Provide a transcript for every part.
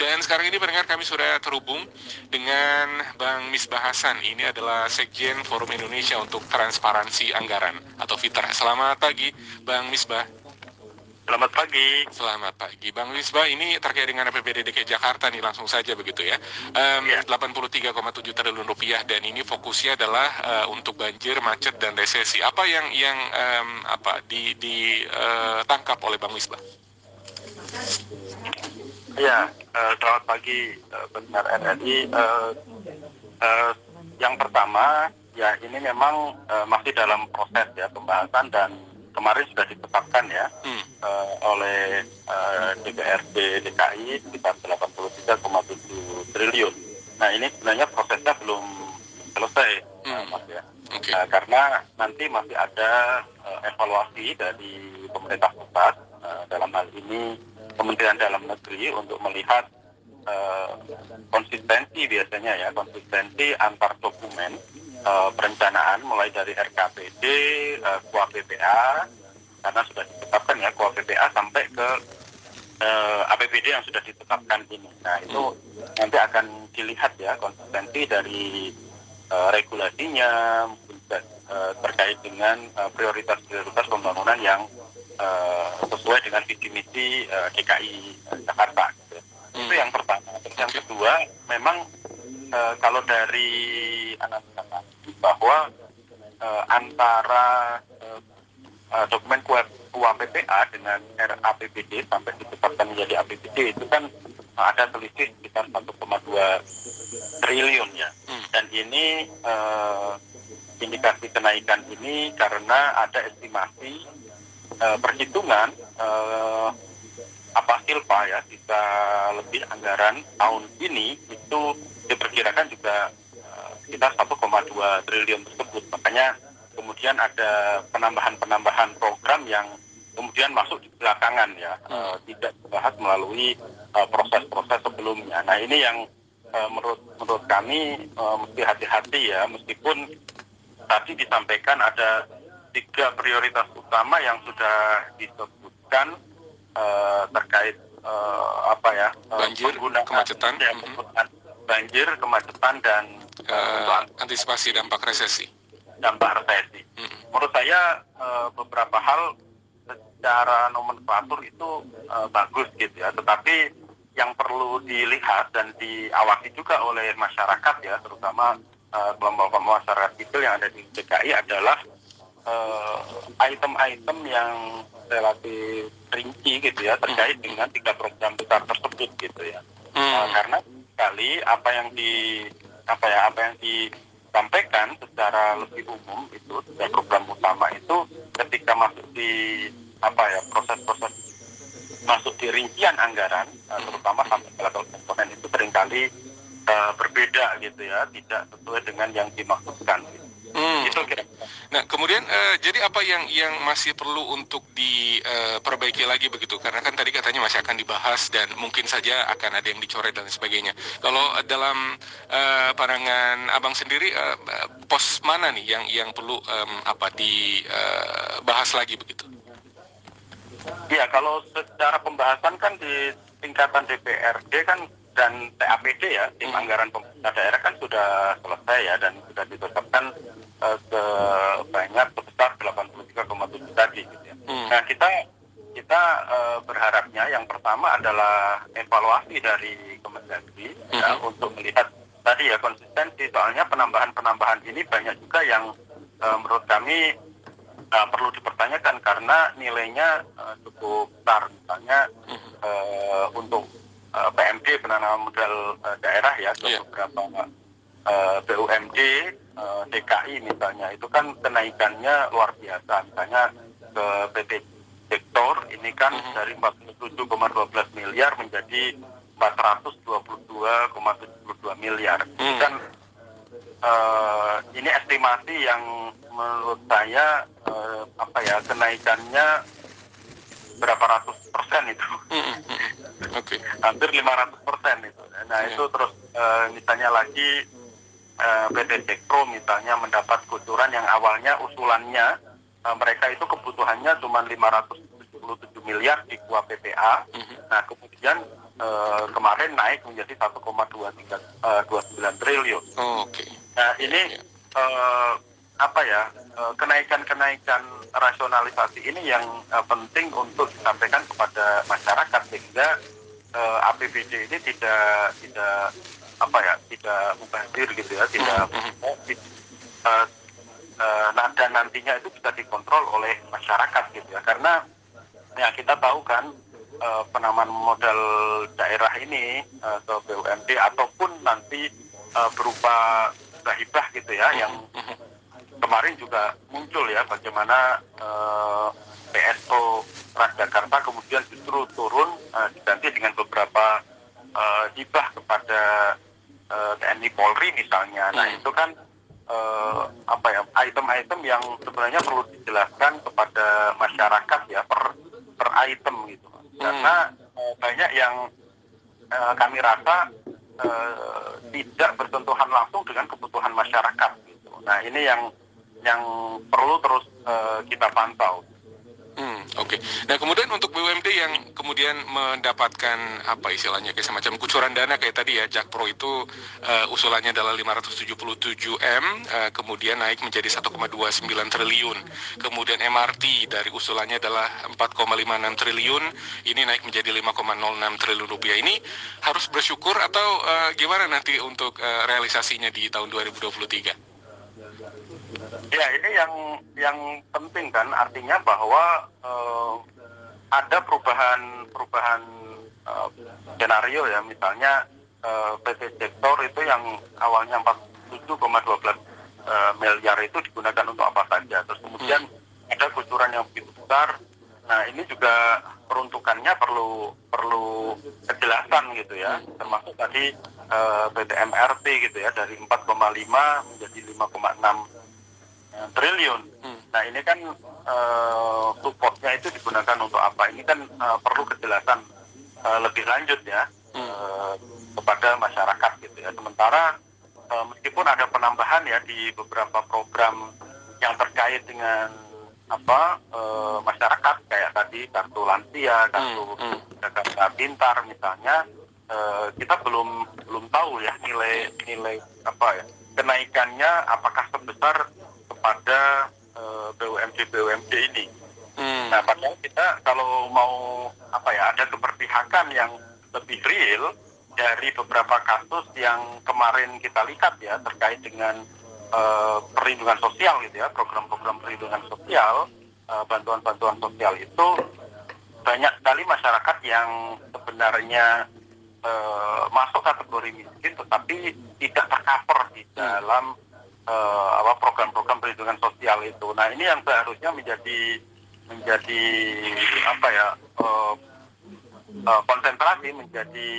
Dan sekarang ini pendengar kami sudah terhubung dengan Bang Misbah Hasan. Ini adalah Sekjen Forum Indonesia untuk Transparansi Anggaran atau FITRA. Selamat pagi, Bang Misbah. Selamat pagi. Selamat pagi, Bang Wisba. Ini terkait dengan APBD DKI Jakarta nih langsung saja begitu ya. Um, ya. 83,7 triliun rupiah dan ini fokusnya adalah uh, untuk banjir, macet dan resesi. Apa yang yang um, apa ditangkap di, uh, oleh Bang Wisba? Ya, uh, selamat pagi benar RRI. Uh, uh, yang pertama ya ini memang uh, masih dalam proses ya pembahasan dan kemarin sudah ditetapkan ya hmm. uh, oleh uh, DPRD DKI sekitar 83,7 triliun. Nah ini sebenarnya prosesnya belum selesai, hmm. Mas ya. Okay. Uh, karena nanti masih ada uh, evaluasi dari pemerintah pusat dalam hal ini Kementerian Dalam Negeri untuk melihat uh, konsistensi biasanya ya konsistensi antar dokumen uh, perencanaan mulai dari RKPD, KUA PPA, karena sudah ditetapkan ya KUA PPA sampai ke uh, APBD yang sudah ditetapkan ini. Nah itu nanti akan dilihat ya konsistensi dari uh, regulasinya, terkait dengan prioritas-prioritas pembangunan yang uh, sesuai dengan visi misi uh, DKI Jakarta. Gitu. Hmm. Itu yang pertama. Terus yang kedua, memang uh, kalau dari analisa bahwa uh, antara uh, uh, dokumen PPA dengan RAPBD sampai ditetapkan menjadi APBD itu kan ada selisih sekitar 1,2 triliun ya. Hmm. Dan ini uh, indikasi kenaikan ini karena ada estimasi uh, perhitungan uh, apa silpa ya bisa lebih anggaran tahun ini itu diperkirakan juga sekitar 1,2 triliun tersebut. Makanya kemudian ada penambahan-penambahan program yang kemudian masuk di belakangan ya, hmm. uh, tidak dibahas melalui proses-proses uh, sebelumnya. Nah ini yang uh, menurut menurut kami uh, mesti hati-hati ya, meskipun tadi disampaikan ada tiga prioritas utama yang sudah disebutkan uh, terkait uh, apa ya banjir, kemacetan, ya, banjir, kemacetan dan uh, antisipasi dampak resesi. Dampak resesi. Hmm. Menurut saya uh, beberapa hal secara nomenklatur itu uh, bagus gitu ya, tetapi yang perlu dilihat dan diawasi juga oleh masyarakat ya, terutama kelompok-kelompok uh, masyarakat sipil yang ada di DKI adalah item-item uh, yang relatif rinci gitu ya terkait hmm. dengan tiga program besar tersebut gitu ya. Hmm. Uh, karena sekali apa yang di apa ya apa yang disampaikan secara lebih umum itu dari program utama itu ketika masuk di apa ya proses-proses masuk di rincian anggaran eh, terutama sampai level komponen itu sering kali uh, berbeda gitu ya tidak sesuai dengan yang dimaksudkan gitu. Hmm. Itu kira. Nah, kemudian uh, jadi apa yang yang masih perlu untuk diperbaiki uh, lagi begitu? Karena kan tadi katanya masih akan dibahas dan mungkin saja akan ada yang dicoret dan sebagainya. Kalau dalam uh, pandangan Abang sendiri uh, pos mana nih yang yang perlu um, apa dibahas uh, lagi begitu? Ya, kalau secara pembahasan kan di tingkatan DPRD kan dan TAPD ya, tim hmm. anggaran pemerintah daerah kan sudah selesai ya dan sudah ditetapkan uh, sebanyak sebesar 83,7 tadi gitu ya. Hmm. Nah kita kita uh, berharapnya yang pertama adalah evaluasi dari Kemendagri ya, hmm. ya untuk melihat tadi ya konsistensi soalnya penambahan-penambahan ini banyak juga yang uh, menurut kami uh, perlu dipertanyakan karena nilainya uh, cukup besar misalnya uh, untuk uh, PMD penanaman modal uh, daerah ya ke yeah. beberapa uh, BUMD uh, eh, DKI misalnya itu kan kenaikannya luar biasa misalnya ke PT sektor ini kan uh -huh. dari 47,12 miliar menjadi 422,72 miliar -huh. kan uh, ini estimasi yang menurut saya uh, apa ya kenaikannya berapa ratus persen itu, mm -hmm. okay. hampir 500 persen itu. Nah yeah. itu terus uh, misalnya lagi uh, eh, PT Sekro misalnya mendapat kucuran yang awalnya usulannya uh, mereka itu kebutuhannya cuma 577 miliar di kuah PPA. Mm -hmm. Nah kemudian uh, kemarin naik menjadi 1,29 uh, triliun. Oh, Oke. Okay. Nah ini uh, apa ya kenaikan-kenaikan rasionalisasi ini yang uh, penting untuk disampaikan kepada masyarakat sehingga uh, APBD ini tidak tidak apa ya tidak mubazir gitu ya tidak uh, uh, dan nantinya itu bisa dikontrol oleh masyarakat gitu ya karena ya kita tahu kan uh, penamaan modal daerah ini uh, ke BUMD ataupun nanti uh, berupa hibah gitu ya yang kemarin juga muncul ya bagaimana uh, PSO Transjakarta kemudian justru turun uh, diganti dengan beberapa uh, hibah kepada uh, TNI Polri misalnya. Nah hmm. itu kan uh, apa ya item-item yang sebenarnya perlu dijelaskan kepada masyarakat ya per per item gitu. Hmm. Karena uh, banyak yang uh, kami rasa uh, tidak bersentuhan langsung dengan kebutuhan masyarakat gitu. Nah ini yang yang perlu terus uh, kita pantau. Hmm, Oke. Okay. Nah kemudian untuk BUMD yang kemudian mendapatkan apa istilahnya kayak semacam kucuran dana kayak tadi ya Jakpro itu uh, usulannya adalah 577 m, uh, kemudian naik menjadi 1,29 triliun. Kemudian MRT dari usulannya adalah 4,56 triliun, ini naik menjadi 5,06 triliun rupiah. Ini harus bersyukur atau uh, gimana nanti untuk uh, realisasinya di tahun 2023? Ya ini yang yang penting kan artinya bahwa uh, ada perubahan perubahan uh, skenario ya misalnya uh, PT sektor itu yang awalnya 47,12 uh, miliar itu digunakan untuk apa saja terus kemudian hmm. ada kucuran yang begitu besar nah ini juga peruntukannya perlu perlu kejelasan gitu ya hmm. termasuk tadi uh, PT MRT gitu ya dari 4,5 menjadi 5,6 triliun. Hmm. Nah ini kan uh, supportnya itu digunakan untuk apa? Ini kan uh, perlu kejelasan uh, lebih lanjut ya hmm. uh, kepada masyarakat gitu ya. Sementara uh, meskipun ada penambahan ya di beberapa program yang terkait dengan apa uh, masyarakat kayak tadi kartu lansia, kartu hmm. hmm. Jakarta Pintar misalnya, uh, kita belum belum tahu ya nilai nilai apa ya kenaikannya apakah sebesar kepada uh, eh, BUMD BUMD ini. Hmm. Nah, padahal kita kalau mau apa ya ada keberpihakan yang lebih real dari beberapa kasus yang kemarin kita lihat ya terkait dengan uh, perlindungan sosial gitu ya program-program perlindungan sosial uh, bantuan-bantuan sosial itu banyak sekali masyarakat yang sebenarnya uh, masuk kategori miskin tetapi tidak tercover di hmm. dalam uh, apa program-program perlindungan sosial itu. Nah ini yang seharusnya menjadi menjadi apa ya uh, uh, konsentrasi menjadi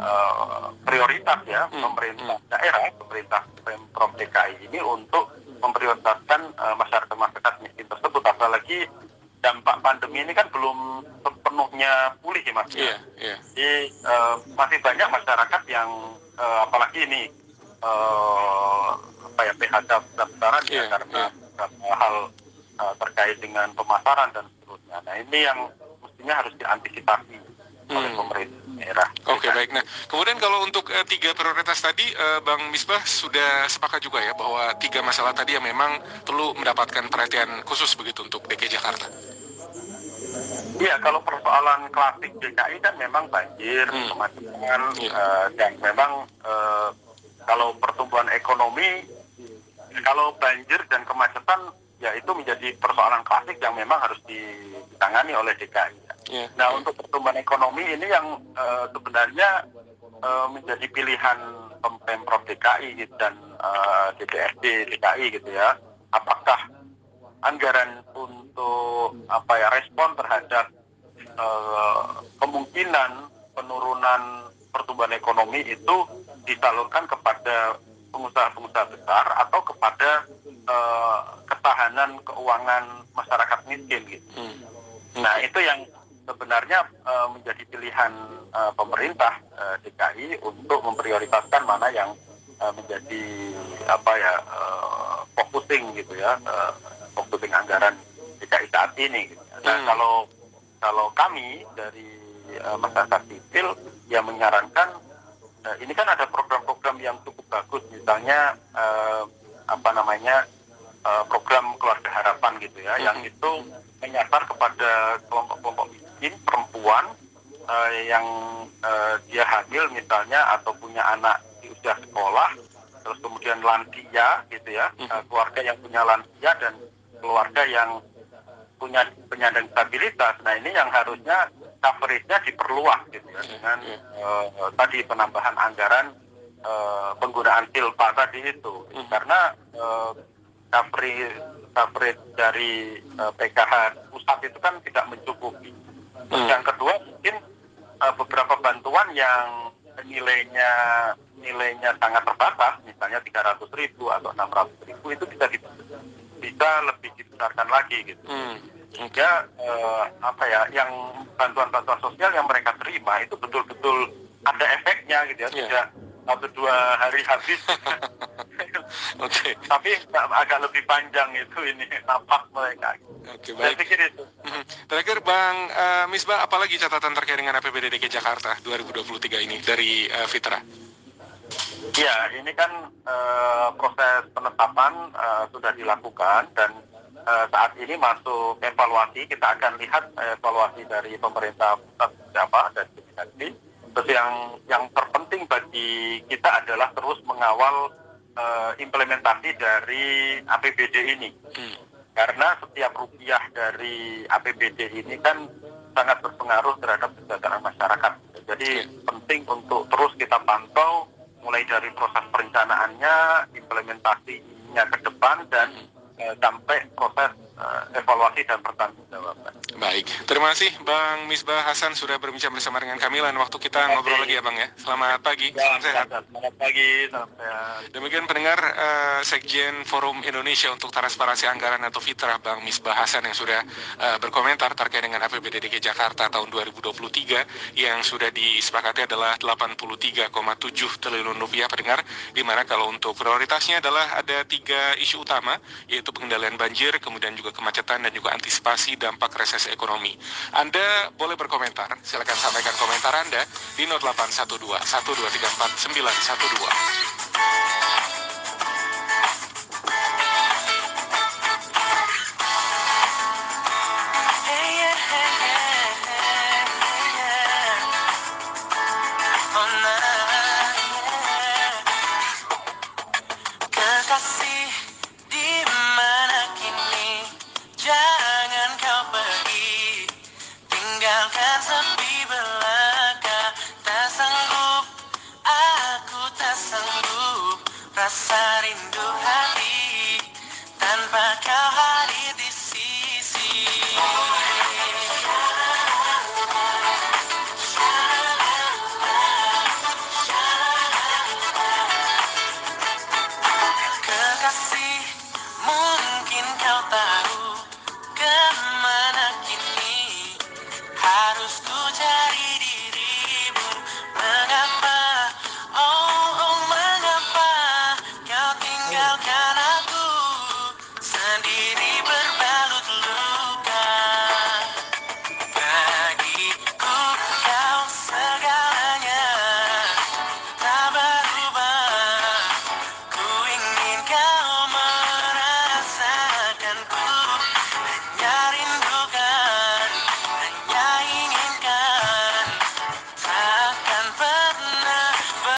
uh, prioritas ya hmm. pemerintah hmm. daerah, pemerintah pemprov DKI ini untuk memprioritaskan uh, masyarakat masyarakat miskin tersebut. Apalagi dampak pandemi ini kan belum sepenuhnya pulih ya mas. Yeah, yeah. Jadi uh, masih banyak masyarakat yang uh, apalagi ini uh, apa ya PHK besar-besaran yeah, ya iya, karena yeah. hal uh, terkait dengan pemasaran dan seterusnya. Nah ini yang mestinya harus diantisipasi hmm. oleh pemerintah daerah. Oke okay, baik. Nah kemudian kalau untuk uh, tiga prioritas tadi, uh, Bang Misbah sudah sepakat juga ya bahwa tiga masalah tadi yang memang perlu mendapatkan perhatian khusus begitu untuk DKI Jakarta. Iya, kalau persoalan klasik DKI kan memang banjir, hmm. kemacetan, yeah. uh, dan memang uh, kalau pertumbuhan ekonomi, kalau banjir dan kemacetan, ya itu menjadi persoalan klasik yang memang harus ditangani oleh DKI. Yeah. Nah, untuk pertumbuhan ekonomi ini yang uh, sebenarnya uh, menjadi pilihan pemprov DKI dan uh, DPRD DKI gitu ya. Apakah anggaran untuk apa ya respon terhadap uh, kemungkinan penurunan pertumbuhan ekonomi itu disalurkan kepada pengusaha-pengusaha besar atau kepada uh, ketahanan keuangan masyarakat miskin gitu. Hmm. Nah itu yang sebenarnya uh, menjadi pilihan uh, pemerintah uh, DKI untuk memprioritaskan mana yang uh, menjadi apa ya uh, focusing gitu ya uh, focusing anggaran DKI saat ini. Gitu. Nah hmm. kalau kalau kami dari uh, masyarakat sipil yang menyarankan uh, ini kan ada program-program yang cukup bagus misalnya uh, apa namanya uh, program keluarga harapan gitu ya, mm -hmm. yang itu menyasar kepada kelompok-kelompok miskin perempuan uh, yang uh, dia hamil misalnya atau punya anak di usia sekolah, terus kemudian lansia gitu ya, uh, keluarga yang punya lansia dan keluarga yang punya penyandang disabilitas. Nah ini yang harusnya coverage-nya diperluas gitu ya dengan uh, tadi penambahan anggaran uh, penggunaan silpa tadi itu, karena uh, coverage coverage dari uh, PKH pusat itu kan tidak mencukupi. Terus hmm. yang kedua mungkin uh, beberapa bantuan yang nilainya nilainya sangat terbatas, misalnya 300 ribu atau 600 ribu itu bisa di, bisa lebih dibesarkan lagi gitu. Hmm. Sehingga uh, apa ya, yang bantuan-bantuan sosial yang mereka terima itu betul-betul ada efeknya gitu ya, yeah. tidak satu dua hari habis. Oke. okay. Tapi agak lebih panjang itu ini napas mereka. Oke okay, baik. Saya pikir itu. Mhm. Terakhir Bang uh, Misbah, apalagi catatan terkait dengan APBD DKI Jakarta 2023 ini dari uh, Fitra? Ya, ini kan uh, proses penetapan uh, sudah dilakukan dan saat ini masuk evaluasi. Kita akan lihat evaluasi dari pemerintah pusat siapa dan komunikasi Terus yang yang terpenting bagi kita adalah terus mengawal uh, implementasi dari APBD ini. Hmm. Karena setiap rupiah dari APBD ini kan sangat berpengaruh terhadap kesejahteraan masyarakat. Jadi hmm. penting untuk terus kita pantau mulai dari proses perencanaannya, implementasinya ke depan dan hmm. Sampai proses uh, evaluasi dan pertanggungjawaban. Baik, terima kasih Bang Misbah Hasan sudah berbincang bersama dengan kami. Lain waktu kita ngobrol lagi ya Bang ya. Selamat pagi, ya, salam sehat. Selamat pagi, salam sehat. Demikian pendengar uh, Sekjen Forum Indonesia untuk Transparansi Anggaran atau Fitrah Bang Misbah Hasan yang sudah uh, berkomentar terkait dengan APBD DKI Jakarta tahun 2023 yang sudah disepakati adalah 83,7 triliun rupiah pendengar. Di mana kalau untuk prioritasnya adalah ada tiga isu utama yaitu pengendalian banjir, kemudian juga juga kemacetan dan juga antisipasi dampak resesi ekonomi. Anda boleh berkomentar, silakan sampaikan komentar Anda di 0812 1234 912. biarkan aku sendiri.